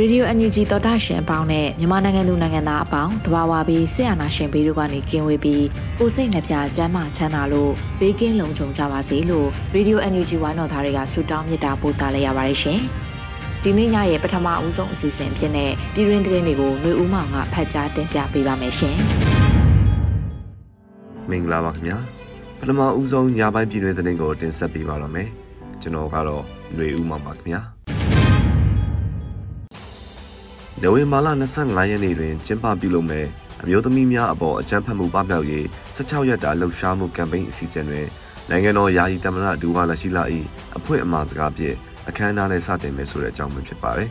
Radio NUG သောတာရှင်အပေါင်းနဲ့မြန်မာနိုင်ငံသူနိုင်ငံသားအပေါင်းတဘာဝပြီးဆရာနာရှင်ဘေးတို့ကနေကင်းဝေးပြီးကိုစိတ်နှပြကျမ်းမာချမ်းသာလို့ဘေးကင်းလုံခြုံကြပါစေလို့ Radio NUG ဝိုင်းတော်သားတွေကဆုတောင်းမေတ္တာပို့သလိုက်ရပါတယ်ရှင်။ဒီနေ့ညရဲ့ပထမအဦးဆုံးအစီအစဉ်ဖြစ်တဲ့ပြည်တွင်းသတင်းတွေကိုຫນွေဦးမောင်ကဖတ်ကြားတင်ပြပေးပါမယ်ရှင်။မင်္ဂလာပါခင်ဗျာ။ပထမဦးဆုံးညပိုင်းပြည်တွင်းသတင်းကိုတင်ဆက်ပေးပါတော့မယ်။ကျွန်တော်ကတော့ຫນွေဦးမောင်ပါခင်ဗျာ။ နိုဝင်ဘာလ25ရက်နေ့တွင်ကျင်းပပြုလုပ်မဲ့အမျိုးသမီးများအပေါ်အကြမ်းဖက်မှုပပျောက်ရေး16ရက်တာလှုပ်ရှားမှုကမ်ပိန်းအစီအစဉ်တွင်နိုင်ငံတော်ယာယီသမ္မတဒူဝါလက်ရှိလာ၏အဖွင့်အမှာစကားဖြင့်အခမ်းအနားနဲ့စတင်မယ်ဆိုတဲ့အကြောင်းပဲဖြစ်ပါတယ်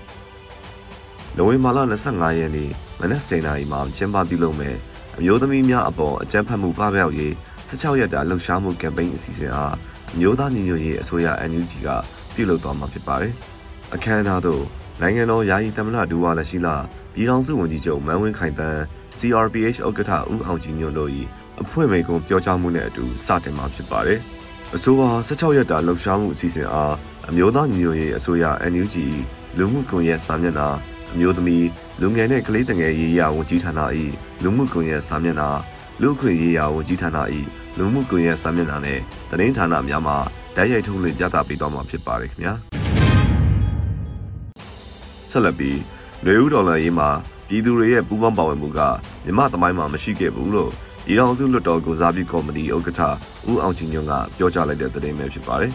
။နိုဝင်ဘာလ25ရက်နေ့မနက်7:00နာရီမှာကျင်းပပြုလုပ်မဲ့အမျိုးသမီးများအပေါ်အကြမ်းဖက်မှုပပျောက်ရေး16ရက်တာလှုပ်ရှားမှုကမ်ပိန်းအစီအစဉ်အားအမျိုးသားညီညွတ်ရေးအစိုးရ NUG ကပြုလုပ်သွားမှာဖြစ်ပါတယ်။အခမ်းအနားသို့ နိုင်ငံတော်ယာယီသမ္မတဒူဝါလက်ရှိလာပြည်ထောင်စုဝန်ကြီးချုပ်မန်းဝင်းခိုင်တန်း CRPH ဥက္ကဋ္ဌဦးအောင်ကြည်ညွန့်တို့၏အဖွဲ့မိန်ကုံပြောကြားမှုနဲ့အတူစတင်မှာဖြစ်ပါတယ်။အဆိုပါ16ရက်တာလှုပ်ရှားမှုအစီအစဉ်အားအမျိုးသားညီညွတ်ရေးအစိုးရ NUG လူမှုကွန်ရက်စာမျက်နှာအမျိုးသမီးလူငယ်နဲ့ကလေးငယ်ရေးရာဝန်ကြီးဌာန၏လူမှုကွန်ရက်စာမျက်နှာလူခွင့်ရေးရာဝန်ကြီးဌာန၏လူမှုကွန်ရက်စာမျက်နှာနဲ့သတင်းဌာနများမှာဓာတ်ရိုက်ထုတ်လွှင့်ပြသပေးသွားမှာဖြစ်ပါတယ်ခင်ဗျာ။ ဆက်လက်ပြီးနွေဦးဒေါ်လာရေးမှာပြည်သူတွေရဲ့ပူးပေါင်းပါဝင်မှုကမြမသမိုင်းမှာမရှိခဲ့ဘူးလို့ပြည်ထောင်စုလွှတ်တော်ကိုစားပြုကော်မတီဥက္ကဋ္ဌဦးအောင်ချင်းညွန့်ကပြောကြားလိုက်တဲ့သတင်းပဲဖြစ်ပါတယ်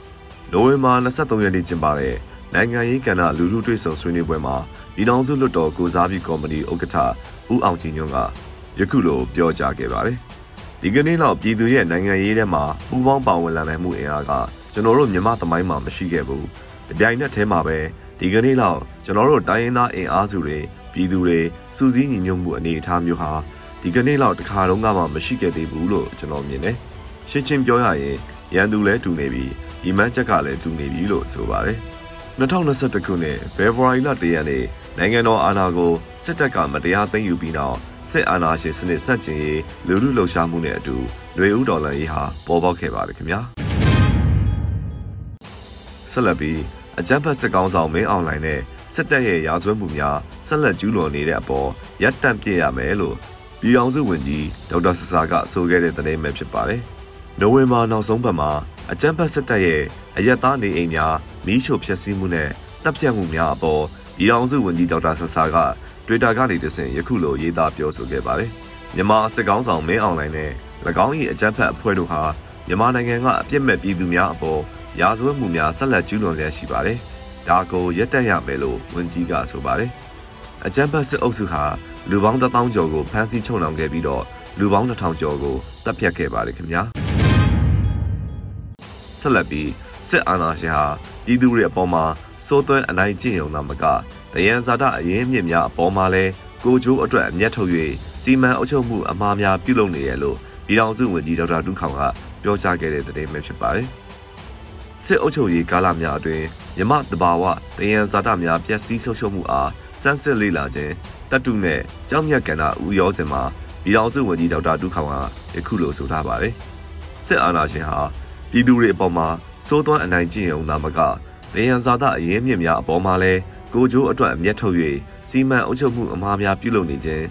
။နိုဝင်ဘာ23ရက်နေ့ကျင်းပတဲ့နိုင်ငံရေးကဏ္ဍလူထုတွေ့ဆုံဆွေးနွေးပွဲမှာပြည်ထောင်စုလွှတ်တော်ကိုစားပြုကော်မတီဥက္ကဋ္ဌဦးအောင်ချင်းညွန့်ကယခုလိုပြောကြားခဲ့ပါတယ်။ဒီကနေ့တော့ပြည်သူရဲ့နိုင်ငံရေးထဲမှာပူးပေါင်းပါဝင်လာနိုင်မှုအင်အားကကျွန်တော်တို့မြမသမိုင်းမှာမရှိခဲ့ဘူး။ဒီပြိုင်နက်ထဲမှာပဲ ဒီကနေ့လောက်ကျွန်တော်တို့တိုင်းရင်းသားအင်အားစုတွေပြည်သူတွေစူးစီးညီညွတ်မှုအနေအထားမျိုးဟာဒီကနေ့လောက်တခါတော့မှမရှိခဲ့သေးဘူးလို့ကျွန်တော်မြင်တယ်။ရှင်းချင်းပြောရရင်ရန်သူလည်းတူနေပြီဒီမန်းချက်ကလည်းတူနေပြီလို့ဆိုပါတယ်။2021ခုနှစ်ဖေဖော်ဝါရီလ၁ရက်နေ့နိုင်ငံတော်အာဏာကိုစစ်တပ်ကမတရားသိမ်းယူပြီးနောက်စစ်အာဏာရှင်စနစ်ဆန့်ကျင်ရေးလူလူလှုပ်ရှားမှုနဲ့အတူလွေဦးဒေါ်လာရေးဟာပေါ်ပေါက်ခဲ့ပါတယ်ခင်ဗျာ။ဆက်လက်ပြီး အကြမ်းဖက်စစ်ကောင်ဆောင်မင်းအွန်လိုင်းနဲ့စစ်တပ်ရဲ့ရာဇဝတ်မှုများဆက်လက်ကျူးလွန်နေတဲ့အပေါ်ရပ်တန့်ပြရမယ်လို့ပြည်ထောင်စုဝန်ကြီးဒေါက်တာဆဆာကဆိုခဲ့တဲ့သတင်းပဲဖြစ်ပါတယ်။နိုဝင်ဘာနောက်ဆုံးပတ်မှာအကြမ်းဖက်စစ်တပ်ရဲ့အရက်သားနေအိမ်များမီးရှို့ဖျက်ဆီးမှုနဲ့တပ်ဖြတ်မှုများအပေါ်ပြည်ထောင်စုဝန်ကြီးဒေါက်တာဆဆာက Twitter ကနေတဆင့်ယခုလိုရေးသားပြောဆိုခဲ့ပါတယ်။မြန်မာစစ်ကောင်ဆောင်မင်းအွန်လိုင်းနဲ့၎င်း၏အကြမ်းဖက်အဖွဲ့တို့ဟာ မြန်မာနိုင်ငံကအပြစ်မဲ့ပြည်သူများအပေါ်ရာဇဝတ်မှုများဆက်လက်ကျူးလွန်လျက်ရှိပါတယ်။ဒါကိုရပ်တန့်ရမယ်လို့ဝန်ကြီးကဆိုပါတယ်။အကြမ်းဖက်စစ်အုပ်စုဟာလူပေါင်း1000ကျော်ကိုဖမ်းဆီးချုပ်နှောင်ခဲ့ပြီးတော့လူပေါင်း2000ကျော်ကိုတပ်ဖြတ်ခဲ့ပါတယ်ခင်ဗျာ။ဆက်လက်ပြီးစစ်အာဏာရှင်ဟာပြည်သူတွေအပေါ်မှာစိုးသွင်းအနိုင်ကျင့်ရုံသာမကတယံဇာတအရင်မြင့်များအပေါ်မှာလဲကိုကျိုးအတွက်အမျက်ထုတ်၍စီမံအုပ်ချုပ်မှုအမှားများပြုလုပ်နေရလို့ပြည်ထောင်စုဝန်ကြီးဒေါက်တာတူးခေါင်က ပြောကြားခဲ့တဲ့သတင်းပဲဖြစ်ပါတယ်။စစ်အုပ်ချုပ်ရေးကာလများအတွင်းမြမတဘာဝတယံဇာတများပျက်စီးဆုံးရှုံးမှုအားစမ်းစစ်လေ့လာခြင်းတပ်တုနဲ့ကြောင်းမြတ်ကန္တာဦးရောစင်မှာပြည်တော်စုဝန်ကြီးဒေါက်တာဒုခေါင်ကယခုလိုဆိုထားပါတယ်စစ်အာဏာရှင်ဟာပြည်သူတွေအပေါ်မှာစိုးသွမ်းအနိုင်ကျင့်ရုံသာမကတယံဇာတအရေးမြင့်များအပေါ်မှာလည်းကိုကျိုးအတွက်အမျက်ထုတ်၍စီမံအုပ်ချုပ်မှုအမှားများပြုလုပ်နေခြင်း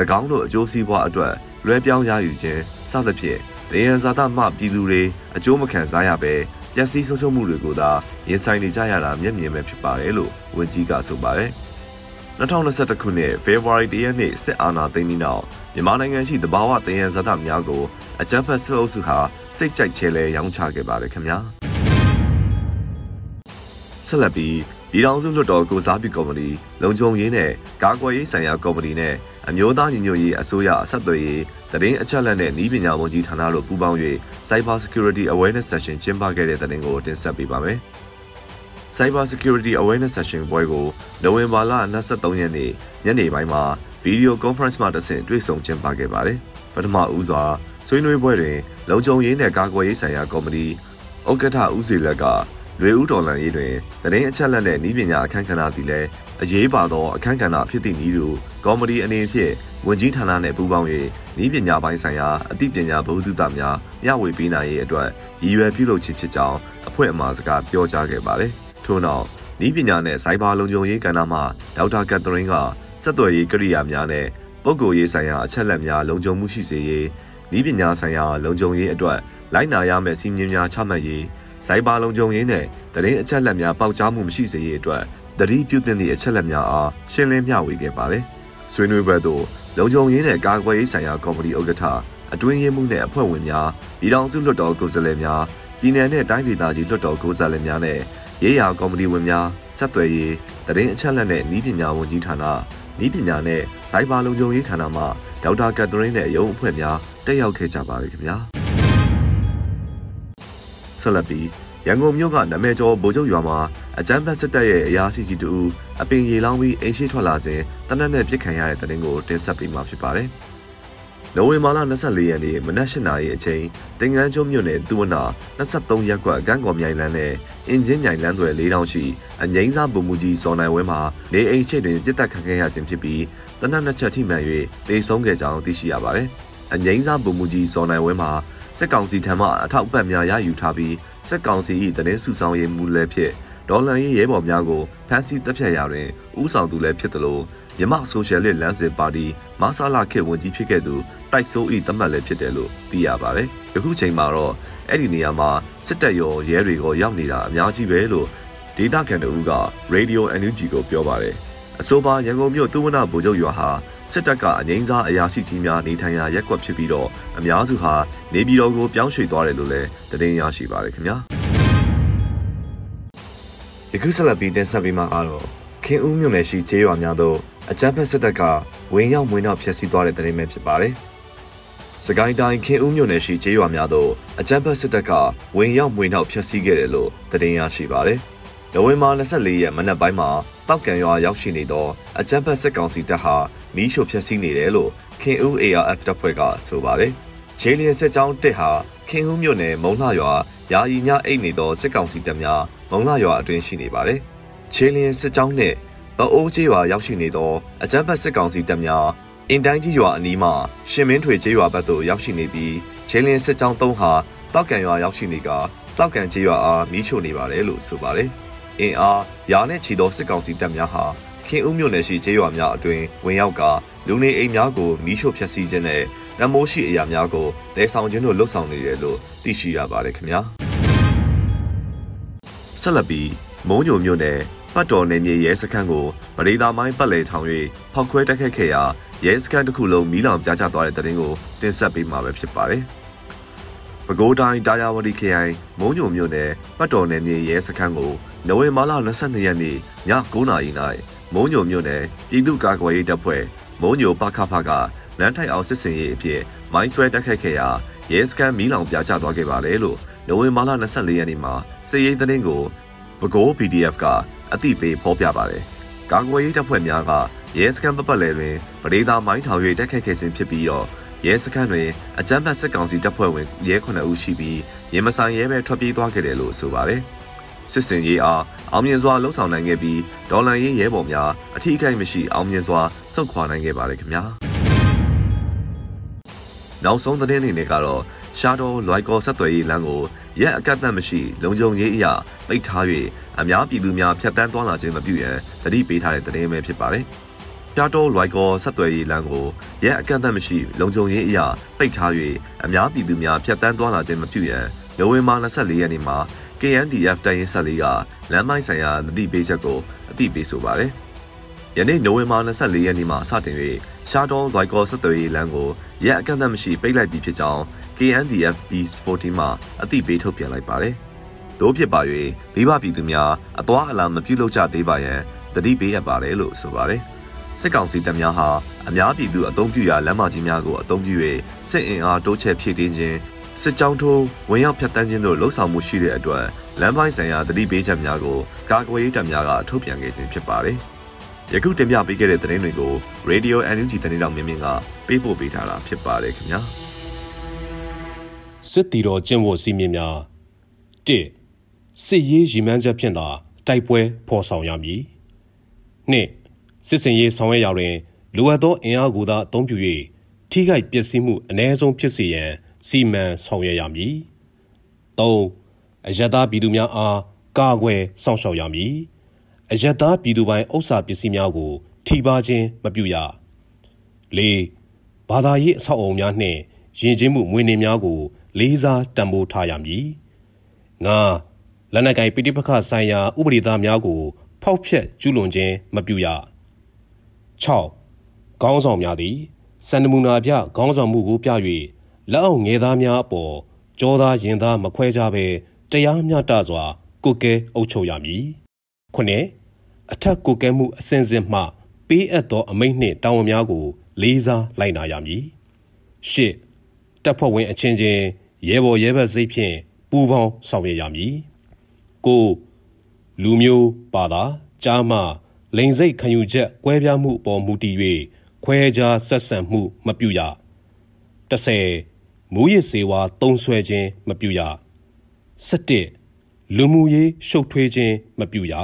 ၎င်းတို့အကျိုးစီးပွားအတွက်လွဲပြောင်းရယူခြင်းစသဖြင့် တယံဇာတမှပြည်သူတွေအကျိုးမခံစားရဘဲပျက်စီးဆုံးရှုံးမှုတွေကိုသာရင်ဆိုင်နေကြရတာမျက်မြင်ပဲဖြစ်ပါတယ်လို့ဝန်ကြီးကဆိုပါတယ်။2021ခုနှစ်ဖေဖော်ဝါရီလရက်နေ့စစ်အာဏာသိမ်းပြီးနောက်မြန်မာနိုင်ငံရှိတဘာဝတယံဇာတများကိုအကြမ်းဖက်စစ်အုပ်စုဟာစိတ်ကြိုက်ချဲလဲရောင်းချခဲ့ပါတယ်ခင်ဗျာဆက်လက်ပြီးပြည်ထောင်စုလွှတ်တော်ကိုစားပြုကော်မတီလုံခြုံရေးနဲ့ကာကွယ်ရေးဆိုင်ရာကော်မတီနဲ့ အမျိုးသားညီညွတ်ရေးအစိုးရအဆက်အသွယ်ရေးတရင်အချက်လက်နဲ့ဤပညာဝန်ကြီးဌာနတို့ပူးပေါင်း၍ Cyber Security Awareness Session ကျင်းပခဲ့တဲ့တဲ့တင်ကိုတင်ဆက်ပေးပါမယ်။ Cyber Security Awareness Session ပွဲကိုနိုဝင်ဘာလ23ရက်နေ့ညနေပိုင်းမှာ Video Conference မှာတဆင့်တွေ့ဆုံကျင်းပခဲ့ပါတယ်။ပထမဦးစွာဆွေးနွေးပွဲတွင်လုံခြုံရေးနဲ့ကာကွယ်ရေးဆိုင်ရာကော်မတီဥက္ကဋ္ဌဦးစီလက်ကလွေဦးတော်လန်ရေးတွင်တရင်အချက်လက်နဲ့ဤပညာအခမ်းကဏ္ဍသည်လည်းအရေးပါသောအခမ်းကဏ္ဍဖြစ်သည့်နည်းတူ ကော်မတီအနေဖြင့်ဝန်ကြီးဌာနနှင့်ပူးပေါင်း၍ဤပညာပိုင်းဆိုင်ရာအသိပညာဗဟုသုတများမျှဝေပေးနိုင်ရေးအတွက်ရည်ရွယ်ပြုလုပ်ခြင်းဖြစ်ကြောင်းအဖွဲ့အမှာစကားပြောကြားခဲ့ပါတယ်။ထို့နောက်ဤပညာနဲ့စိုက်ဘာလုံခြုံရေးကဏ္ဍမှဒေါက်တာကက်သရင်းကစက်သွယ်ရေးကိရိယာများနဲ့ပုဂ္ဂိုလ်ရေးဆိုင်ရာအချက်လက်များလုံခြုံမှုရှိစေရေးဤပညာဆိုင်ရာလုံခြုံရေးအတွက်လိုက်နာရမယ့်စီမင်းများချမှတ်ရေးစိုက်ဘာလုံခြုံရေးနဲ့တရင်အချက်လက်များပေါက်ကြားမှုမရှိစေရေးအတွက်တတိပြုတင်သည့်အချက်လက်များအားရှင်းလင်းမျှဝေခဲ့ပါတယ်။ ဆွေးနွေးပွဲသို့လုံခြုံရေးနဲ့ကာကွယ်ရေးဆိုင်ရာကော်မတီဥက္ကဋ္ဌအတွင်းရေးမှူးနဲ့အဖွဲ့ဝင်များပြည်ထောင်စုလွှတ်တော်ကိုယ်စားလှယ်များပြည်내နဲ့တိုင်းဒေသကြီးလွှတ်တော်ကိုယ်စားလှယ်များနဲ့ရေးရာကော်မတီဝင်များဆက်သွယ်ရေးတရင်အချက်လက်နဲ့ဤပညာဝန်ကြီးဌာနဤပညာနဲ့စိုက်ဘာလုံခြုံရေးဌာနမှဒေါက်တာကက်သရင်းနဲ့ရုံးအဖွဲ့များတက်ရောက်ခဲ့ကြပါပြီခင်ဗျာဆက်လက်ပြီး ရန်ကုန်မြို့ကနမဲကျော်ဗိုလ်ချုပ်ရွာမှာအကြမ်းဖက်စစ်တပ်ရဲ့အရာရှိကြီးတူအပင်ရေလောင်းပြီးအိမ်ရှိထွက်လာစဉ်တနက်နဲ့ပြစ်ခံရတဲ့တဲ့တင်ကိုတင်ဆက်ပေးမှာဖြစ်ပါတယ်။နိုဝင်ဘာလ24ရက်နေ့မနက်၈နာရီအချိန်တင်ငန်းကျွန်းမြို့နယ်သူဝနာ23ရပ်ကွက်ကန်းကော်မြိုင်လန်းနဲ့အင်ဂျင်မြိုင်လန်းသွယ်၄တောင်ရှိအငိမ့်စားပုံမူကြီးစော်နိုင်ဝဲမှာနေအိမ်ချိတ်တွင်ပြစ်တက်ခံခဲ့ရခြင်းဖြစ်ပြီးတနက်နှစ်ချက်ထိမှန်၍တေဆုံးခဲ့ကြောင်းသိရှိရပါတယ်။အငိမ့်စားပုံမူကြီးစော်နိုင်ဝဲမှာစစ်ကောင်စီထံမှအထောက်အပံ့များရယူထားပြီး စစ်ကောင်စီ၏တရင်စုဆောင်ရေးမူလည်းဖြစ်ဒေါ်လန်ရေးရဲဘော်များကိုဖမ်းဆီးတပ်ဖြတ်ရာတွင်ဥဆောင်သူလည်းဖြစ်သလိုမြမဆိုရှယ်လစ်လမ်းစဉ်ပါတီမဆာလာခေဝန်ကြီးဖြစ်ခဲ့သူတိုက်စိုးဤတမတ်လည်းဖြစ်တယ်လို့သိရပါတယ်။ယခုချိန်မှာတော့အဲ့ဒီနေရာမှာစစ်တပ်ရောရဲတွေရောရောက်နေတာအများကြီးပဲလို့ဒေတာကန်တူက Radio NUG ကိုပြောပါတယ်။အဆိုပါရန်ကုန်မြို့သူဝနဗိုလ်ချုပ်ရွာဟာ စစ်တပ်ကအငိမ့်စားအရာရှိကြီးများနေထိုင်ရာရက်ကွက်ဖြစ်ပြီးတော့အများစုဟာနေပြည်တော်ကိုပြောင်းရွှေ့သွားတယ်လို့လည်းသတင်းရရှိပါတယ်ခင်ဗျာ။ယခုဆက်လက်ပြီးတင်ဆက်ပေးမှာကတော့ခင်ဦးမြို့နယ်ရှိကျေးရွာများသို့အကြမ်းဖက်စစ်တပ်ကဝင်ရောက်မွေးနောက်ဖျက်ဆီးသွားတဲ့သတင်းပဲဖြစ်ပါတယ်။စကိုင်းတိုင်းခင်ဦးမြို့နယ်ရှိကျေးရွာများသို့အကြမ်းဖက်စစ်တပ်ကဝင်ရောက်မွေနှောက်ဖျက်ဆီးခဲ့တယ်လို့သတင်းရရှိပါတယ်။နိုဝင်ဘာ24ရက်မနက်ပိုင်းမှာ တောက်ကံရွာရောက်ရှိနေသောအကြမ်းဖက်စစ်ကောင်စီတပ်ဟာမီးရှို့ဖျက်ဆီးနေတယ်လို့ခင်ဦး ARF တပ်ဖွဲ့ကဆိုပါတယ်။ခြေလျင်စစ်ကြောင်းတစ်ဟာခင်ဦးမြို့နယ်မုံလှရွာယာယီညအိတ်နေသောစစ်ကောင်စီတပ်များမုံလှရွာအတွင်းရှိနေပါတယ်။ခြေလျင်စစ်ကြောင်းနှင့်ဗအိုးကျေးရွာရောက်ရှိနေသောအကြမ်းဖက်စစ်ကောင်စီတပ်များအင်တိုင်းကြီးရွာအနီးမှာရှင်မင်းထွေကျေးရွာဘက်သို့ရောက်ရှိနေပြီးချင်းလင်းစစ်ကြောင်း၃ဟာတောက်ကန်ရွာရောက်ရှိနေကတောက်ကန်ကျေးရွာအားမီးရှို့နေပါတယ်လို့ဆိုပါတယ်။ အင်အားရာနဲ့ချီသောစစ်ကောင်စီတပ်များဟာခင်ဦးမြို့နယ်ရှိကျေးရွာများအတွင်ဝင်ရောက်ကလူနေအိမ်များကိုမီးရှို့ဖျက်ဆီးခြင်းနဲ့နမိုးရှိအရာများကိုတဲဆောင်ခြင်းတို့လှုပ်ဆောင်နေတယ်လို့သိရှိရပါတယ်ခင်ဗျာ။ဆက်လက်ပြီးမုံညိုမြို့နယ်ပတ်တော်နယ်မြေရဲစခန်းကိုပရိသာမိုင်းပတ်လည်ထောင်၍ဖောက်ခွဲတိုက်ခတ်ခဲ့ရာရဲစခန်းတစ်ခုလုံးမီးလောင်ပြားကျသွားတဲ့တဲ့တင်ကိုတင်ဆက်ပေးမှာပဲဖြစ်ပါတယ်။ပဲခူးတိုင်းတာယာဝတီခရိုင်မုံညိုမြို့နယ်ပတ်တော်နယ်မြေရဲစခန်းကို နိုဝင်ဘာလ22ရက်နေ့ည9:00နာရီ၌မုံညိုမြို့နယ်ပြည်သူ့ကာကွယ်ရေးတပ်ဖွဲ့မုံညိုပခဖကလမ်းထိုင်အောင်စစ်စင်ရေးအဖြစ်မိုင်းဆွဲတိုက်ခိုက်ခဲ့ရာရဲစခန်းမီးလောင်ပြားကျသွားခဲ့ပါတယ်လို့နိုဝင်ဘာလ24ရက်နေ့မှာစစ်ရေးသတင်းကိုပဲခူး PDF ကအသိပေးဖော်ပြပါတယ်။ကာကွယ်ရေးတပ်ဖွဲ့များကရဲစခန်းပပတ်လည်တွင်ပဒေသာမိုင်းထောင်၍တိုက်ခိုက်ခဲ့ခြင်းဖြစ်ပြီးတော့ရဲစခန်းတွင်အကြမ်းဖက်စစ်ကောင်စီတပ်ဖွဲ့ဝင်ရဲ9ဦးရှိပြီးရဲမဆိုင်ရဲပဲထွက်ပြေးသွားခဲ့တယ်လို့ဆိုပါတယ်။ စစ်စင်ရေးအားအောင်မြင်စွာလှုပ်ဆောင်နိုင်ခဲ့ပြီးဒေါ်လာရေးရဲဘော်များအထီးအခိုက်မရှိအောင်မြင်စွာစုခွာနိုင်ခဲ့ပါတယ်ခင်ဗျာ။နောက်ဆုံးသတင်းတွေနဲ့ကတော့ရှားတော်လွိုက်ကောဆက်သွယ်ရေးလမ်းကိုရက်အကန့်အသတ်မရှိလုံခြုံရေးအရာပိတ်ထား၍အများပြည်သူများဖြတ်တန်းသွားလာခြင်းမပြုရန်တတိပေးထားတဲ့သတင်းပဲဖြစ်ပါတယ်။ရှားတော်လွိုက်ကောဆက်သွယ်ရေးလမ်းကိုရက်အကန့်အသတ်မရှိလုံခြုံရေးအရာပိတ်ထား၍အများပြည်သူများဖြတ်တန်းသွားလာခြင်းမပြုရန်နိုဝင်ဘာ24ရက်နေ့မှာ KNDF တိုင်းရင်းဆက်လေးကလမ်းမိုင်းဆိုင်ရာသတိပေးချက်ကိုအသိပေးဆိုပါတယ်။ယနေ့နိုဝင်ဘာ24ရက်နေ့မှာစတင်၍ရှားတောင်းဒိုင်ကောဆက်သွယ်ရေးလမ်းကိုရက်အကန့်အသတ်မရှိပိတ်လိုက်ပြီးဖြစ်ကြောင်း KNDF B14 မှအသိပေးထုတ်ပြန်လိုက်ပါတယ်။တို့ဖြစ်ပါ၍မိဘပြည်သူများအသွားအလာမပြုလုပ်ကြသေးပါရန်တတိပေးရပါတယ်လို့ဆိုပါတယ်။စစ်ကောင်စီတပ်များဟာအများပြည်သူအုံပြုရာလမ်းမကြီးများကိုအုံပြု၍စစ်အင်အားတိုးချဲ့ဖြည့်တင်းခြင်း စစ်ကြောင်းထိုးဝင်ရောက်ဖျက်ဆီးခြင်းတို့လှုံ့ဆော်မှုရှိတဲ့အတွက်လမ်းပိုင်းဆိုင်ရာတတိပေးချက်များကိုကာကွယ်ရေးတပ်များကထုတ်ပြန်ခဲ့ခြင်းဖြစ်ပါတယ်။ယခုတင်ပြပေးခဲ့တဲ့သတင်းတွေကို Radio NUG သတင်းတော်မြင်မြင်ကပေးပို့ပေးထားတာဖြစ်ပါတယ်ခင်ဗျာ။စစ်တီတော်ကျင့်ဝတ်စည်းမျဉ်းများ၁စစ်ရေးရည်မှန်းချက်ဖြင့်သာတိုက်ပွဲဖော်ဆောင်ရမည်။၂စစ်စင်ရေးဆောင်ရွက်ရာတွင်လိုအပ်သောအင်အားကိုသာအသုံးပြု၍ထိခိုက်ပျက်စီးမှုအ ਨੇ ဆုံးဖြစ်စေရန် စီမံဆောင်ရွက်ရမည်။၃အယက်သားပြည်သူများအားကာကွယ်စောင့်ရှောက်ရမည်။အယက်သားပြည်သူပိုင်ဥစ္စာပစ္စည်းများကို ထိပါခြင်းမပြုရ။၄ဘာသာရေးအဆောက်အအုံများနှင့်ယဉ်ကျေးမှုမွေးနေ့များကို လေးစားတံပိုးထားရမည်။၅လက်နက်ကိုင်ပိဋိပခဆိုင်ရာဥပဒေသားများကိုဖောက်ဖျက်ကျူးလွန်ခြင်းမပြုရ။၆ခေါင်းဆောင်များသည်စန္ဒမူနာပြခေါင်းဆောင်မှုကိုပြ၍ လက်အောက်ငယ်သားများအပေါ်ကြောသားရင်သားမခွဲကြဘဲတရားမျှတစွာကုကဲအုပ်ချုပ်ရမည်ခုနှစ်အထက်ကုကဲမှုအစဉ်စဉ်မှပေးအပ်သောအမိန့်နှင့်တာဝန်များကို လေးစားလိုက်နာရမည်ရှစ်တပ်ဖွဲ့ဝင်အချင်းချင်းရဲဘော်ရဲဘက်စိတ်ဖြင့်ပူးပေါင်းဆောင်ရွက်ရမည်ကိုလူမျိုးပါတာကြားမှလိန်စိတ်ခံယူချက်ကွဲပြားမှုအပေါ်မူတည်၍ခွဲခြားဆက်ဆံမှုမပြုရ30 မူရစ်စေဝါတုံးဆွဲခြင်းမပြုရ17လူမှုရေးရှုပ်ထွေးခြင်းမပြုရ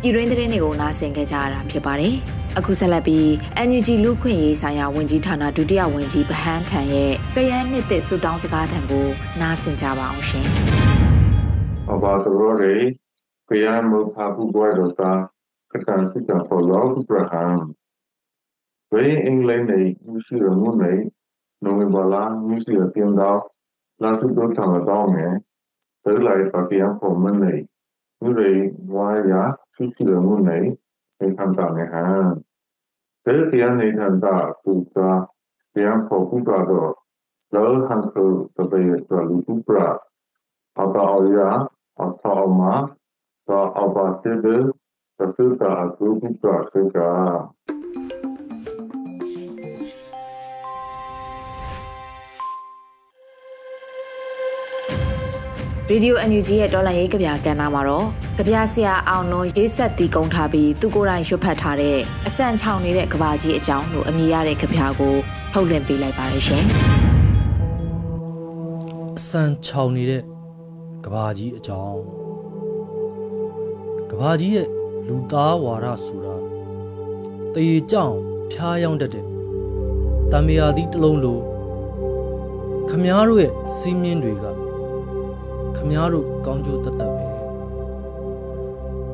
ပြည်ရင်းသတင်းတွေကိုနားဆင်ကြကြရတာဖြစ်ပါတယ်။အခုဆက်လက်ပြီး NUG လူခွင့်ရေးဆိုင်ရာဝန်ကြီးဌာနဒုတိယဝန်ကြီးဗဟန်းထံရဲ့ကရန်နှစ်သစ်ဆုတောင်းစကားသံကိုနားဆင်ကြပါအောင်ရှင်။အဘာတော် ရေ Priamo-Papu-Guadota Katansica Follow Abraham. Way England nei Musi Ramu nei Nomibala Musi Rapienda Lasu Do Tama Dome Tới lại và kia phổ minh này Như vậy ngoài giá Susi Ramu nei Này tham gia này ha Tới kia này tham gia Phụ tra Kia phổ phụ tra đó Lỡ hàng khử Tập bày Tra lưu phụ tra Ata Oya Asa Oma သာအပါတေဒသသုတာအသုပိတဆေကာရေဒီယို NUG ရဲ့တော်လန်ရေးကြပြကဏ္ဍမှာတော့ကြပြဆရာအောင်နှုံရေးဆက်တီးကုန်းထားပြီးသူကိုယ်တိုင်ရွတ်ဖတ်ထားတဲ့အစံချောင်နေတဲ့ကဘာကြီးအကြောင်းလို့အမည်ရတဲ့ကြပြကိုထုတ်လွှင့်ပေးလိုက်ပါရရှင်အစံချောင်နေတဲ့ကဘာကြီးအကြောင်းက ဘာကြီးရဲ့လူသားဝါဒဆိုတာတရေကြောင်ဖျားယောင်းတတ်တဲ့တံမြာသီးတစ်လုံးလိုခမားတို့ရဲ့စီးမြင့်တွေကခမားတို့ကောင်းကျိုးတတ်တတ်ပဲ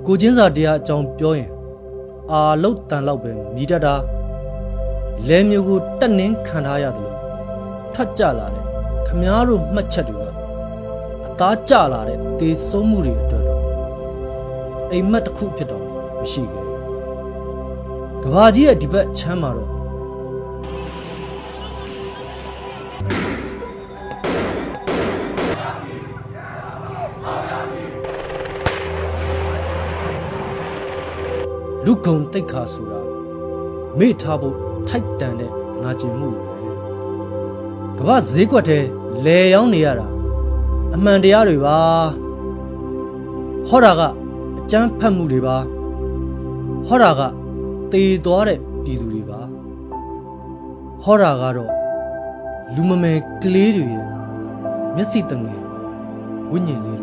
ကိုချင်းစာတရားအကြောင်းပြောရင် အာလုတ်တန်လောက်ပဲမြည်တတ်တာလဲမျိုးကိုတက်နှင်းခံထားရတယ်လို့ထတ်ကြလာတဲ့ခမားတို့မှတ်ချက်တွေကအသားကျလာတဲ့တေဆုံးမှုတွေအတွက် အိမ်မက်တစ်ခုဖြစ်တော့မရှိခဲ့ကဘာကြီးရဲ့ဒီဘက်ချမ်းမှာတော့လူကုံတိတ်ခါဆိုတာမေ့ထားဖို့ထိုက်တန်တဲ့ငါကျင်မှုပဲကဘာဈေးကွက်ထဲလဲရောင်းနေရတာအမှန်တရားတွေပါဟောတာက ကြမ်းဖက်မှုတွေပါဟောတာကတေသွားတဲ့ပြည်သူတွေပါဟောတာကတော့လူမမယ်ကလေးတွေရဲ့မျက်စိတငယ်ဝိညာဉ်လေး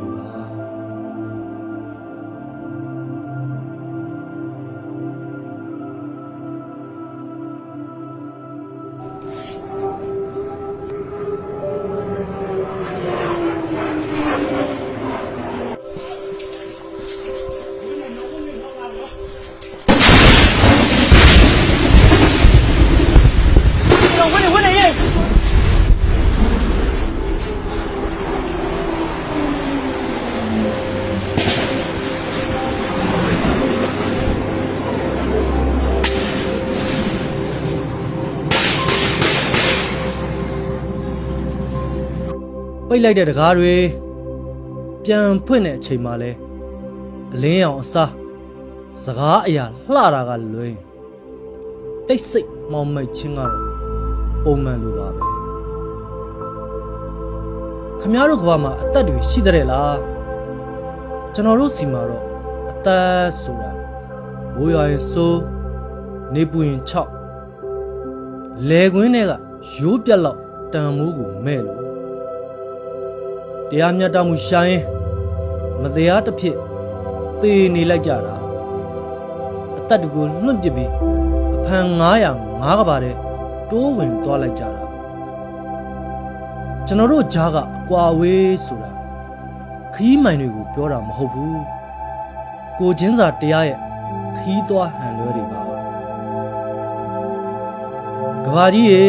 ပိတ်လိုက်တဲ့တကားတွေပြန်ဖွင့်တဲ့အချိန်မှာလဲအလင်းရောင်အစားစကားအရာလှတာကလွင်တိတ်ဆိတ်မောင်မိတ်ချင်းကတော့ပုံမှန်လိုပါပဲခမည်းတော်ကဘာမှာအသက်တွေရှိတဲ့လားကျွန်တော်တို့စီမှာတော့အသက်ဆိုတာဘိုးရွာရင်စိုးနေပူရင်6လေကွင်းတွေကရိုးပြက်လောက်တန်မိုးကိုမဲ့လို့ တရားမျှတမှုရှာရင်မတရားတစ်ဖြစ်သေနေလိုက်ကြတာအသက်တကူလွန့်ပစ်ပြီးအဖန်900ငါးကပါတဲ့တိုးဝင်သွားလိုက်ကြတာကျွန်တော်တို့ဂျားကအကွာဝေးဆိုတာခီးမိုင်တွေကိုပြောတာမဟုတ်ဘူးကိုချင်းစာတရားရဲ့ခီးသွားဟန်လွဲတွေပါကဘာကြီးရေ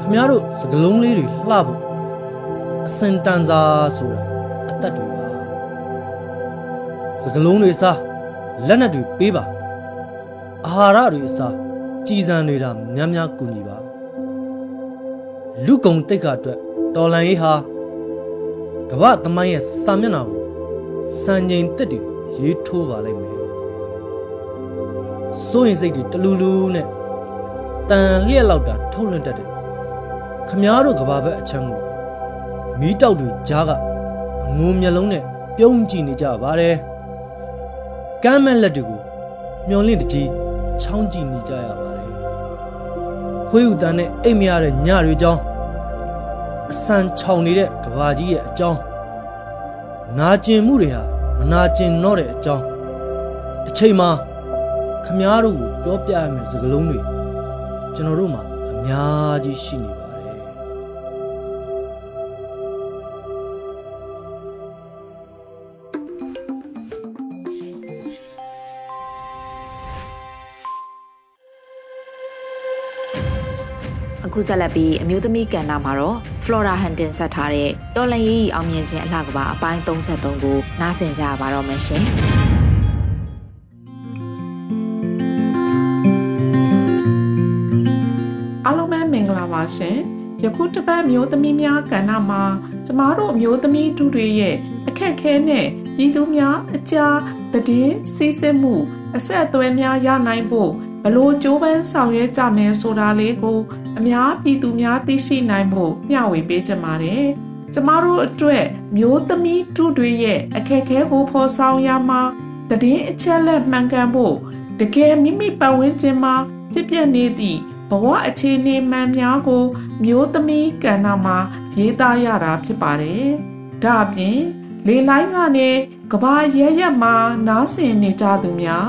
ခမည်းတော်စကလုံးလေးတွေလှဖို့ အစင်တန်စာဆိုတာအသက်တွေပါစကလုံးတွေစားလက်နက်တွေပေးပါအာဟာရတွေအစားကြည်စံနေတာများများကူညီပါလူကုံတိတ်ခါအတွက်တော်လန်ရေးဟာကမ္ဘာသမိုင်းရဲ့စာမျက်နှာကိုစံချိန်တက်တွေရေးထိုးပါလိမ့်မယ်စိုးရင်စိတ်တွေတလူလူနဲ့တန်လျက်လောက်တာထုတ်လွှင့်တတ်တယ်ခမားတို့ကဘာဘက်အချမ်းကို မီးတောက်တွေကြားကအငုံမျက်လုံးနဲ့ပြုံးကြည့်နေကြပါတယ်ကမ်းမဲ့လက်တွေကိုမျောလင့်တကြီးချောင်းကြည့်နေကြရပါတယ်ခွေးဥတန်းနဲ့အိတ်မရတဲ့ညတွေကြောင်းအဆန်ချောင်နေတဲ့ကဘာကြီးရဲ့အကြောင်းနာကျင်မှုတွေဟာမနာကျင်တော့တဲ့အကြောင်းတစ်ချိန်မှာခမားတို့ကိုပြောပြရမယ့်စကားလုံးတွေကျွန်တော်တို့မှာအများကြီးရှိနေ ခုဆက်လက်ပြီးအမျိုးသမီးကန်နာမှာတော့ Flora Hunting ဆက်ထားတဲ့တော်လန်ရေးအောင်မြင်ခြင်းအလှကပါအပိုင်း33ကိုနားဆင်ကြပါတော့မယ်ရှင်။အားလုံးပဲမင်္ဂလာပါရှင်ယခုတစ်ပတ်မျိုးသမီးများကဏ္ဍမှာကျမတို့အမျိုးသမီးတို့တွေရဲ့အခက်အခဲနဲ့ပြည်သူများအကြားတည်င်းစီးစစ်မှုအဆက်အသွယ်များရနိုင်ဖို့ဘလို့ကြိုးပမ်းဆောင်ရွက်ကြမယ်ဆိုတာလေးကို အများပြည်သူများသိရှိနိုင်ဖို့မျှဝေပေးကြပါတယ်ကျမတို့အတွက်မျိုးသမီးတို့တွေရဲ့အခက်အခဲကိုဖော်ဆောင်ရမှာတည်င်းအချက်လက်မှန်ကန်ဖို့တကယ်မိမိပတ်ဝန်းကျင်မှာဖြစ်ပျက်နေသည့်ဘဝအခြေအနေမှန်များကို မျိုးသမီးကဏ္ဍမှာရေးသားရတာဖြစ်ပါတယ်။ဒါအပြင်လေလိုင်းကနေကဘာရဲရက်မှာနားဆင်နေကြသူများ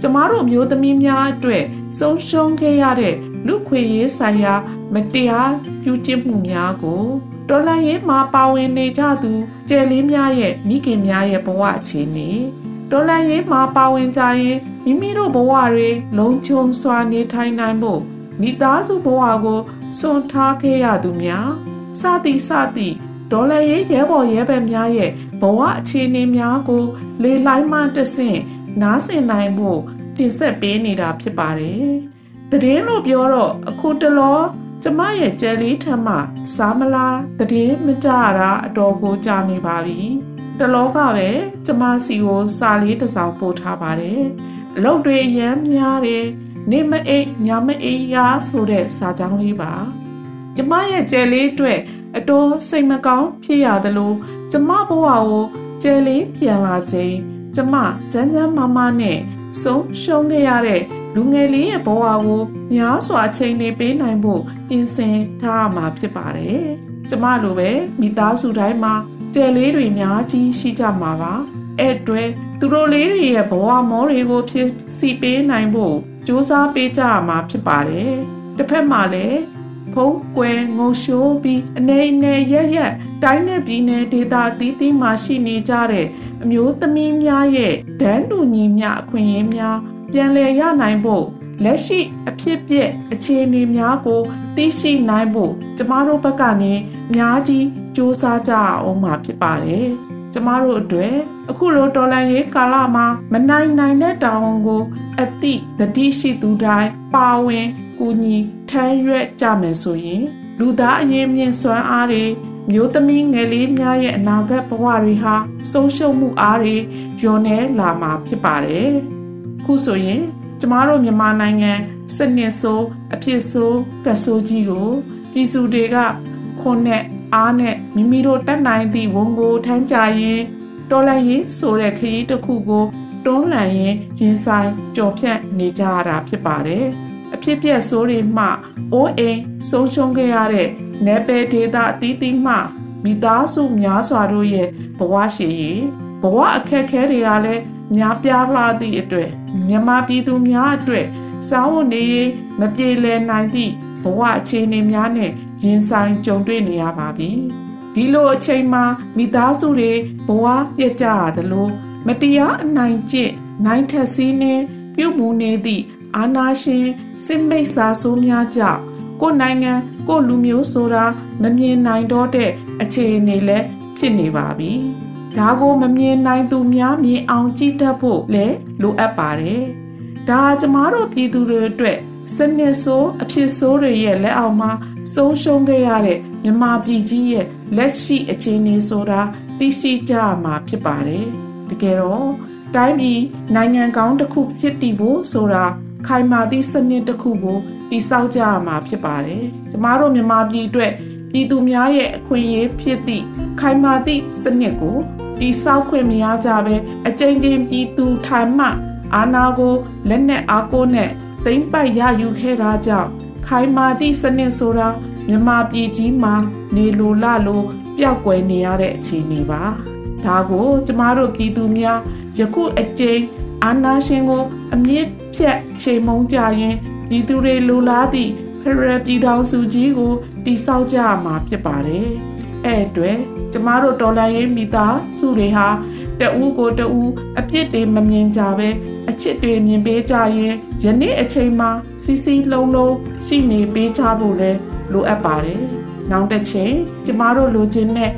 ကျမတို့မျိုးသမီးများအတွက်ဆုံးရှုံးခဲ့ရတဲ့ လူခွေရေးဆိုင်ရာမတရားပြုကျင့်မှုများကိုတော်လှန်ရေးမှာပါဝင်နေကြသူကျယ်လေးများရဲ့မိခင်များရဲ့ဘဝအခြေအနေတော်လှန်ရေးမှာပါဝင်ကြရင်မိမိတို့ဘဝတွေလုံခြုံစွာနေထိုင်နိုင်ဖို့မိသားစုဘဝကိုစွန့်ထားခဲ့ရသူများစသည်စသည်ဒေါ်လာရေးရဲဘော်ရဲဘက်များရဲ့ဘဝအခြေအနေများကို လေလိုက်မှတဆင့်နားဆင်နိုင်ဖို့တင်ဆက်ပေးနေတာဖြစ်ပါတယ်။ တည်င်းလို့ပြောတော့အခုတလောကျမရဲ့ကြယ်လေးထမ်းမှစားမလားတည်င်းမကြတာအတော်ကိုကြာနေပါပြီ။တလောကပဲကျမစီကိုစာလေးတစ်စောင်ပို့ထားပါတယ်။အလုပ်တွေအများများတယ်။နေမအိတ်ညမအိတ်ရဆိုတဲ့စာကြောင်းလေးပါကျမရဲ့ကျယ်လေးအတွက်အတော်စိတ်မကောင်းဖြစ်ရသလိုကျမဘဝကိုကျယ်လေးပြန်လာချိန်ကျမကျန်းကျန်းမာမာနဲ့ဆုံးရှုံးခဲ့ရတဲ့ လူငယ်လေးရဲ့ဘဝကိုများစွာချိန်နေပေးနိုင်ဖို့ပြင်ဆင်ထားရမှာဖြစ်ပါတယ်ကျမလိုပဲမိသားစုတိုင်းမှာကျယ်လေးတွေများကြီးရှိကြမှာပါအဲ့အတွက်သူတို့လေးတွေရဲ့ဘဝမောတွေကိုဖြစ်စီပေးနိုင်ဖို့စူးစမ်းပေးကြရမှာဖြစ်ပါတယ်။တစ်ဖက်မှာလည်းဖုံးကွယ်ငုံရှိုးပြီးအနေနဲ့ရရက်တိုင်းနဲ့ပြည်နယ်ဒေသအသီးသီးမှာရှိနေကြတဲ့အမျိုးသမီးများရဲ့ဒန်းတူညီမျှအခွင့်အရေးများ ပြန်လည်ရနိုင်ဖို့လက်ရှိအဖြစ်ပြက်အခြေအနေများကိုသိရှိနိုင်ဖို့ကျမတို့ဘက်ကနေအများကြီးစူးစမ်းကြအောင်မှာဖြစ်ပါတယ်။ကျမတို့အတွက်အခုလိုဒေါ်လာရေးကာလမှာမနိုင်နိုင်တဲ့တာဝန်ကို အတိတတိရှိသူတိုင်းပါဝင်ကူညီထမ်းရွက်ကြမယ်ဆိုရင်လူသားအရင်မြင့်စွမ်းအားတွေမျိုးသမီးငယ်လေးများရဲ့အနာဂတ်ဘဝတွေဟာဆုံးရှုံးမှုအားတွေညှော်နေလာမှာဖြစ်ပါတယ်။ ခုဆိုရင်ကျမတို့မြန်မာနိုင်ငံစနစ်ဆိုးအဖြစ်ဆိုးကဆိုးကြီးကိုပြည်သူတွေကခွန်နဲ့အားနဲ့မိမိတို့တတ်နိုင်သည့်ဝန်ကိုထမ်းကြရင်တော်လှန်ရေးဆိုတဲ့ခရီးတစ်ခုကိုတွန်းလှန်ရင်ရင်ဆိုင်ကြော်ဖြတ်နေကြရတာဖြစ်ပါတယ်။အဖြစ်ပြက်ဆိုးတွေမှအိုးအိမ်ဆုံးရှုံးခဲ့ရတဲ့နယ်ပယ်ဒေသအသီးသီးမှမိသားစုများစွာတို့ရဲ့ဘဝရှိရေးဘဝအခက်အခဲတွေကလည်း များပြားလာသည့်အတွက်မြန်မာပြည်သူများအတွက်စာဝတ်နေရေးမပြေလည်နိုင်သည့်ဘဝအခြေအနေများနဲ့ရင်ဆိုင်ကြုံတွေ့နေရပါပြီဒီလိုအချိန်မှာမိသားစုတွေဘဝပြတ်ကြရတယ်လို့မတရားအနိုင်ကျင့်နိုင်ထက်စီးနှင်းပြုမှုနေသည့်အာနာရှင်စစ်မိတ်စာဆိုးများကြောင့်ကိုယ်နိုင်ငံကိုယ်လူမျိုးဆိုတာမမြင်နိုင်တော့တဲ့အခြေအနေလည်းဖြစ်နေပါပြီ။ ဒါကိုမမြင်နိုင်သူများမြင်အောင်ကြည့်တတ်ဖို့လည်းလိုအပ်ပါတယ်။ဒါကျမတို့ပြည်သူတွေအတွက်စနစ်ဆိုးအဖြစ်ဆိုးတွေရဲ့လက်အောက်မှာဆုံးရှုံးခဲ့ရတဲ့မြန်မာပြည်ကြီးရဲ့လက်ရှိအခြေအနေဆိုတာသိရှိကြရမှာဖြစ်ပါတယ်။တကယ်တော့တိုင်းပြည်နိုင်ငံကောင်းတစ်ခုဖြစ်တည်ဖို့ဆိုတာခိုင်မာသည့်စနစ်တစ်ခုကိုတည်ဆောက်ကြရမှာဖြစ်ပါတယ်။ကျမတို့မြန်မာပြည်အတွက်ပြည်သူများရဲ့အခွင့်အရေးဖြစ်သည့်ခိုင်မာသည့်စနစ်ကို တည်ဆောက်ခွင့်မရကြဘဲအကြိမ်ကြိမ်ပြည်သူထိုင်မှအာဏာကိုလက်နက်အားကိုးနဲ့သိမ့်ပိုက်ရယူခဲ့တာကြောင့်ခိုင်မာသည့်စနစ်ဆိုတာမြန်မာပြည်ကြီးမှာနေလိုလလိုပျောက်ကွယ်နေရတဲ့အခြေအနေပါဒါကိုကျမတို့ပြည်သူများယခုအကြိမ်အာနာရှင်ကို အမြင့်ဖြတ်ချိန်မုံကြရင်ပြည်သူတွေလိုလားသည့်ဖရယ်ပြည်တော်စုကြီးကိုတိဆောက်ကြရမှာဖြစ်ပါတယ်အဲ့အတွက် ကျမတို့ဒေါ်လာရေးမိသားစုတွေဟာတဦးကိုတဦးအပြစ်တွေမမြင်ကြပဲအချစ်တွေမြင်ပေးကြရင်ယနေ့အချိန်မှာစီစီလုံးလုံးရှိနေပေးကြဖို့လဲလိုအပ်ပါတယ်။နောက်တစ်ချိန်ကျမတို့လိုချင်တဲ့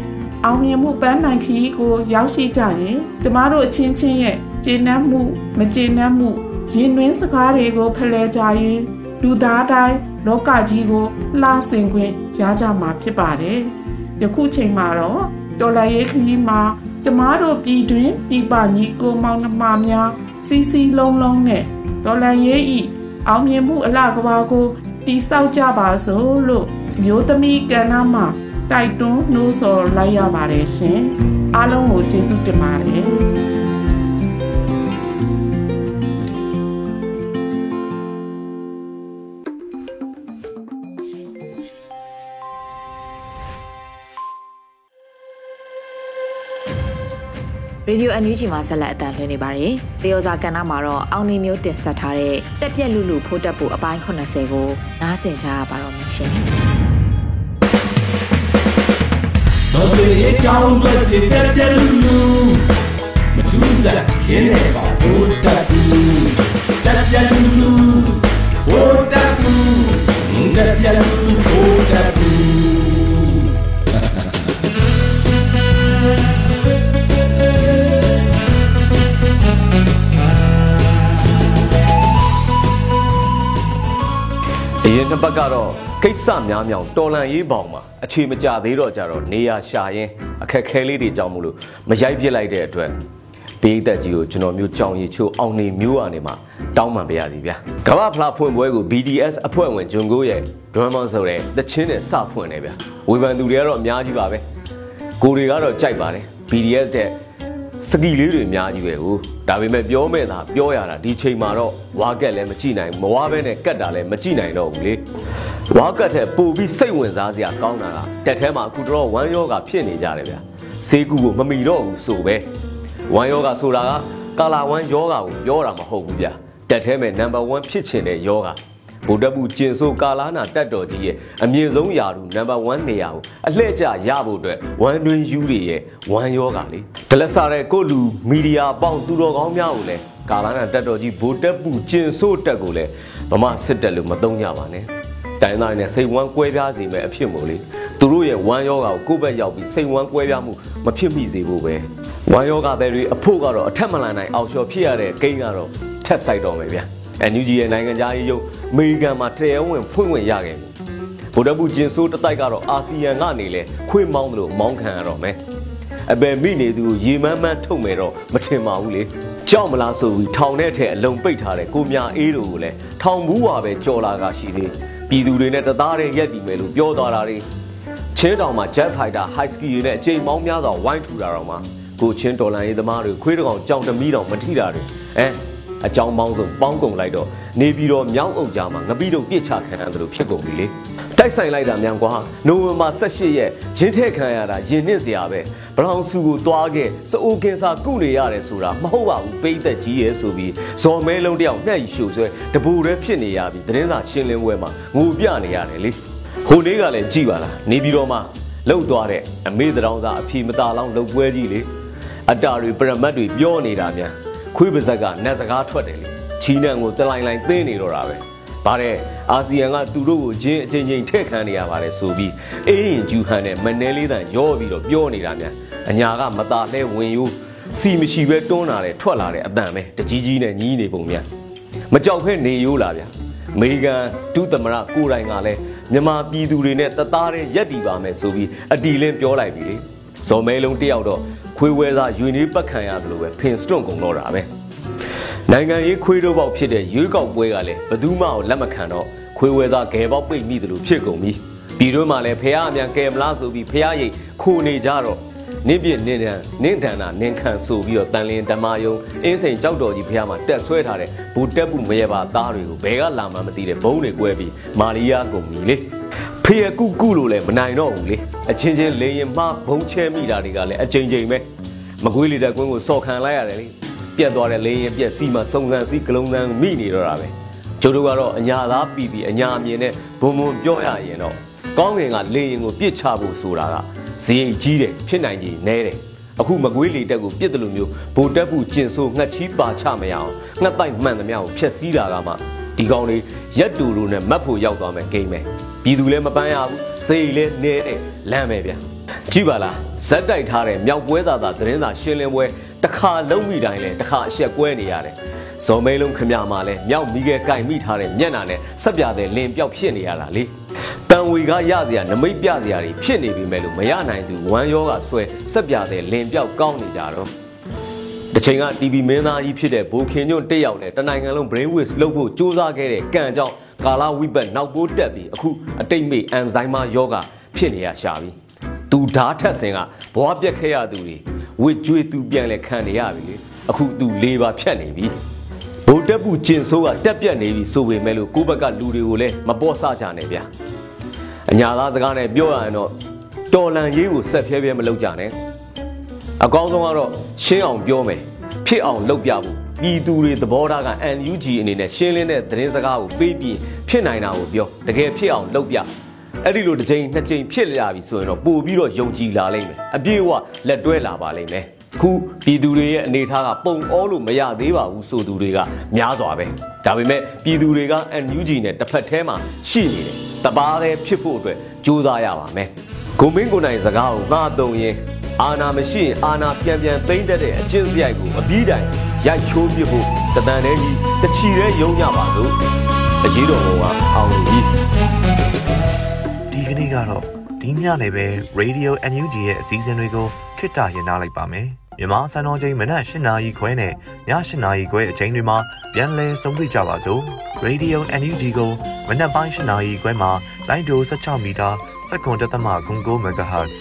အောင်မြင်မှုပန်းနိုင်ခရီးကိုရောက်ရှိကြရင်ကျမတို့အချင်းချင်းရဲ့ကျေနပ်မှုမကျေနပ်မှုရင်တွင်းစကားတွေကိုဖလှယ်ကြရင်လူသားတိုင်းလောကကြီးကိုလှဆင်ခွင့်ရကြမှာဖြစ်ပါတယ်။ ယခုချိန်မှာတော့တော်လရေးခရီးမှာကျမတို့ပြည်တွင်ပြည်ပညီကိုမောင်နှမများစီစီလုံးလုံးနဲ့ဒေါ်လာရေးဤအောင်မြင်မှုအလှကဘာကိုတိဆောက်ကြပါစို့လို့မျိုးသမီးကဏ္ဍမှာတိုက်တွန်းနှိုးဆော်လိုက်ရပါတယ်ရှင်အားလုံးကိုကျေးဇူးတင်ပါတယ် ရေဒီယိုအန်ယူဂျီမှာဆက်လက်အသံလွှင့်နေပါတယ်။တေယောဇာကဏ္ဍမှာတော့အောင်နေမျိုးတင်ဆက်ထားတဲ့တက်ပြက်လူလူဖိုးတက်ဖို့အပိုင်း80ကိုနားဆင်ကြရပါတော့မရှင်။တော်စေအကြောင်းတွေတက်ပြက်လူလူမထူးစားခင်းနေပါဖိုးတက်ဘူးတက်ပြက်လူလူဖိုးတက်ဘူးတက်ပြက်လူလူဖိုးတက်ဘူး အရင်တစ်ပတ်ကတော့ကိစ္စများများတော်လန်ရေးပေါင်မှာအခြေမကြသေးတော့ကြတော့နေရရှာရင်အခက်ခဲလေးတွေကြောင့်မလို့မရိုက်ပြစ်လိုက်တဲ့အတွက်ဘေးသက်ကြီးကိုကျွန်တော်မျိုးကြောင်ရီချိုးအောင်နေမျိုးအနေမှာတောင်းပန်ပေးရစီဗျာကမ္ဘာဖလားဖွင့်ပွဲကို BDS အဖွဲ့ဝင်ဂျွန်ကိုရဲ့ဒရမ်မောဆိုတဲ့တချင်းနဲ့စဖွင့်နေဗျာဝေဖန်သူတွေကတော့အများကြီးပါပဲကိုတွေကတော့ကြိုက်ပါတယ် BDS တဲ့ စကီလေးတွေအများကြီးပဲဟိုဒါပေမဲ့ပြောမဲ့သာပြောရတာဒီချိန်မှာတော့ဝါကက်လည်းမကြည့်နိုင်မဝါဘဲနဲ့ကတ်တာလည်းမကြည့်နိုင်တော့ဘူးလေဝါကက်တဲ့ပို့ပြီးစိတ်ဝင်စားစရာကောင်းတာကတက်ထဲမှာအခုတော့ဝမ်းယောဂဖြစ်နေကြတယ်ဗျာဈေးကူကိုမမီတော့ဘူးဆိုပဲဝမ်းယောဂဆိုတာကကာလာဝမ်းယောဂကိုပြောတာမဟုတ်ဘူးဗျာတက်ထဲမဲ့နံပါတ်1ဖြစ်ချင်တဲ့ယောဂ ဗုဒ္ဓဘုကျင်ဆိုကာလာနာတက်တော်ကြီးရဲ့အမြင့်ဆုံးယာတူနံပါတ်1နေရာကိုအလှည့်ကျရဖို့အတွက်ဝမ်တွင်ယူတွေရဲ့ဝမ်ယောဂါလေဒလက်စားတဲ့ကိုလူမီဒီယာပေါင်းသူတော်ကောင်းများကိုလည်းကာလာနာတက်တော်ကြီးဗိုလ်တက်ပူကျင်ဆိုတက်ကိုလည်းဗမာစစ်တက်လို့မသုံးကြပါနဲ့တိုင်းသားနဲ့စိတ်ဝမ်းကွဲပြားစေမဲ့အဖြစ်မို့လေသူတို့ရဲ့ဝမ်းယောဂါကိုကိုယ့်ဘက်ရောက်ပြီးစိတ်ဝမ်းကွဲပြားမှုမဖြစ်မိစေဖို့ပဲဝမ်းယောဂါတွေအဖို့ကတော့အထက်မလန်နိုင်အောင်လျှော်ဖြစ်ရတဲ့ဂိမ်းကတော့ထက်ဆိုင်တော့မယ်ဗျာ NUG ရဲ့နိုင်ငံသားရေးရုပ်အမေရိကန်မှာတရားဝင်ဖွင့်ဝင်ရခဲ့ပြီဗိုလ်တပ်ဘူးကျင်ဆိုးတတိုက်ကတော့အာဆီယံကနေလဲခွေးမောင်းတယ်လို့မောင်းခံရတော့မယ်အပယ်မိနေသူကိုရေမန်းမန်းထုတ်မယ်တော့မထင်ပါဘူးလေကြောက်မလားဆိုပြီးထောင်ထဲထဲအလုံပိတ်ထားတဲ့ကိုမြအေးတို့ကိုလည်းထောင်ဘူးဝါပဲကြော်လာကရှိသေးပြည်သူတွေနဲ့တသားတည်းရက်တည်မယ်လို့ပြောသွားတာတွေချင်းတောင်မှာ Jet Fighter High Ski တွေနဲ့အချိန်မောင်းများစွာဝိုင်းထူတာတော့မှာကိုချင်းတော်လန်ရေးသမားတွေခွေးတကောင်ကြောင်တမီးတောင်မထိတာတွေအဲ အကြောင်းပေါင်းစုံပေါင်းကုန်လိုက်တော့နေပြီးတော့မြောင်းအုပ်ကြားမှာငပိတုံပြစ်ချခံရတယ်လို့ဖြစ်ကုန်ပြီလေတိုက်ဆိုင်လိုက်တာမြန်ကွာနိုဝင်ဘာ18ရက်ရင်းထက်ခံရတာရင်နှစ်စရာပဲဘရောင်စုကိုသွားခဲ့စအိုကင်ဆာကုနေရတယ်ဆိုတာမဟုတ်ပါဘူးပိတ်သက်ကြီးရဲ့ဆိုပြီးဇော်မဲလုံးတယောက်နှက်ရှူဆွဲတပူရဲဖြစ်နေရပြီသတင်းစာရှင်းလင်းပွဲမှာငိုပြနေရတယ်လေဟိုနေ့ကလည်းကြည်ပါလားနေပြီးတော့မှလှုပ်သွားတဲ့အမေတောင်စာအဖြေမตาလောင်းလှုပ်ပွဲကြီးလေအတာတွေပရမတ်တွေပြောနေတာများ ခွေးပါဇက်ကနတ်စကားထွက်တယ်လေချီနံကိုတလိုင်လိုင်သင်းနေတော့တာပဲဗါတဲ့အာဆီယံကသူတို့ကိုချင်းအချင်းချင်းထည့်ခံနေရပါတယ်ဆိုပြီးအေးရင်ဂျူဟန်နဲ့မနဲလေးတန်ရောပြီးတော့ပြောနေတာများအညာကမตาလဲဝင်ယူစီမရှိပဲတွန်းလာတယ်ထွက်လာတယ်အတန်ပဲတကြီးကြီးနဲ့ညီးနေပုံများမကြောက်ဖဲနေရိုးလာဗျာအမေရိကန်ဒုသမရကိုတိုင်ကလည်းမြန်မာပြည်သူတွေနဲ့တသားတည်းရက်တီပါမယ်ဆိုပြီးအတီလင်းပြောလိုက်ပြီလေဇော်မဲလုံးတယောက်တော့ ခွေးဝဲသားယူနေပတ်ခံရတယ်လို့ပဲဖင်စတွန့်ကုန်တော့တာပဲနိုင်ငံရေးခွေးတို့ပေါက်ဖြစ်တဲ့ရွေးကောက်ပွဲကလည်းဘသူမှကိုလက်မခံတော့ခွေးဝဲသားဂဲပေါက်ပိတ်မိတယ်လို့ဖြစ်ကုန်ပြီပြည်တွင်းမှာလည်းဖះအမြန်ကဲမလားဆိုပြီးဖះရိတ်ခိုနေကြတော့နင့်ပြနင့်တန်နင့်တန်တာနင့်ခံဆိုပြီးတော့တန်လင်းဓမ္မယုံအင်းစိန်ကြောက်တော်ကြီးဖះမှာတက်ဆွဲထားတဲ့ဘူတက်ဘူးမရပါသားတွေကိုဘယ်ကလာမှမသိတဲ့ဘုံတွေကွဲပြီးမာရီယာကုန်ပြီလေဖေ ရကုကုလို့လည်းမနိုင်တော့ဘူးလေအချင်းချင်းလေရင်မှဘုံချဲမိတာတွေကလည်းအချိန်ချိန်ပဲမကွေးလေတဲ့ကွင်းကိုစော်ခံလိုက်ရတယ်လေပြက်သွားတဲ့လေရင်ပြက်စီးမှစုံစမ်းစီးကလုံးစမ်းမိနေတော့တာပဲကျိုးတို့ကတော့အညာသားပြီပြီအညာအမြင်နဲ့ဘုံဘုံပြောရရင်တော့ကောင်းကင်ကလေရင်ကိုပြစ်ချဖို့ဆိုတာကဈေးကြီးတယ်ဖြစ်နိုင်ကြီးနဲတယ်အခုမကွေးလေတက်ကိုပြစ်တယ်လို့မျိုးဗိုလ်တက်ဘူးကျင်ဆိုးငှက်ချီးပါချမရအောင်ငှက်တိုက်မှန်သမျှကိုဖျက်ဆီးတာကမှ ဒီကောင်တွေရက်တူတူနဲ့မတ်ဖို့ရောက်သွားမယ်ဂိမ်းပဲပြည်သူလည်းမပန်းရဘူးစိတ်လည်းနဲတယ်လမ်းပဲဗျကြည့်ပါလားဇက်တိုက်ထားတဲ့မြောက်ပွဲသားသားသတင်းစာရှင်းလင်းပွဲတစ်ခါလုံးမိတိုင်းလဲတစ်ခါအဆက်ကွဲနေရတယ်ဇော်မဲလုံးခမမှာလဲမြောက်မိခဲကင်မိထားတဲ့မျက်နာနဲ့ဆက်ပြတဲ့လင်ပြောက်ဖြစ်နေရတာလေတန်ဝေကရစရာနမိတ်ပြစရာတွေဖြစ်နေပြီမဲ့လို့မရနိုင်သူဝမ်းရောကဆွဲဆက်ပြတဲ့လင်ပြောက်ကောင်းနေကြတော့ တချိန်က TV မင်းသားကြီးဖြစ်တဲ့ဘိုခင်ညွန့်တက်ရောက်နဲ့တနိုင်ငံလုံး brain waves လုပ်ဖို့စူးစမ်းခဲ့တဲ့ကံကြောင့်ကာလာဝိပတ်နောက်ပိုးတက်ပြီးအခုအတိတ်မေအန်ဇိုင်းမာယောဂဖြစ်နေရရှာပြီသူဓာတ်ထက်စင်ကဘွားပြက်ခဲ့ရသူတွေဝစ်ကြွေးသူပြန်လဲခံနေရပြီလေအခုသူလေးပါဖြတ်နေပြီဗိုလ်တက်ပူကျင်ဆိုးကတက်ပြက်နေပြီဆိုပေမဲ့လို့ကိုဘက်ကလူတွေကိုလည်းမပေါ်ဆကြနဲ့ဗျာအညာသားစကားနဲ့ပြောရရင်တော့တော်လန်ရေးကိုဆက်ဖြဲဖြဲမလုပ်ကြနဲ့ အကောင်းဆုံးကတော့ရှင်းအောင်ပြောမယ်ဖြစ်အောင်လုပ်ပြဖို့ပြည်သူတွေသဘောထားက NUG အနေနဲ့ရှင်းလင်းတဲ့သတင်းစကားကိုပေးပြီးဖြစ်နိုင်တာကိုပြောတကယ်ဖြစ်အောင်လုပ်ပြအဲ့ဒီလိုတစ်ချိန်နှစ်ချိန်ဖြစ်လာပြီဆိုရင်တော့ပို့ပြီးတော့ယုံကြည်လာလိမ့်မယ်အပြည့်အဝလက်တွဲလာပါလိမ့်မယ်ခုပြည်သူတွေရဲ့အနေထားကပုံအောလို့မရသေးပါဘူးဆိုသူတွေကများစွာပဲဒါပေမဲ့ပြည်သူတွေက NUG နဲ့တစ်ဖက်ထဲမှာရှိနေတယ်တပါးသေးဖြစ်ဖို့အတွက်ကြိုးစားရပါမယ်ဂုံမင်းကိုနိုင်စကားကိုငှားတုံရင် အာနာမရှိရင်အာနာပြန်ပြန်သိမ့်တတ်တဲ့အကျင့်စရိုက်ကိုအပြီးတိုင်ရိုက်ချိုးပြဖို့တတန်တည်းကြီးတချီရဲယုံကြပါလို့အရေးတော်ကအောင်ပြီဒီကနေ့ကတော့ဒီညနေပဲ Radio NUG ရဲ့အစည်းအဝေးကိုခਿੱတရနာလိုက်ပါမယ်မြန်မာစံတော်ချိန်မနက်၈နာရီခွဲနဲ့ည၈နာရီခွဲအချိန်တွေမှာပြန်လည်ဆုံးဖြတ်ကြပါစို့ Radio NUG ကိုမနက်ပိုင်း၈နာရီခွဲမှာလိုင်းဒို16မီတာစက္ကန့်တသမ9 MHz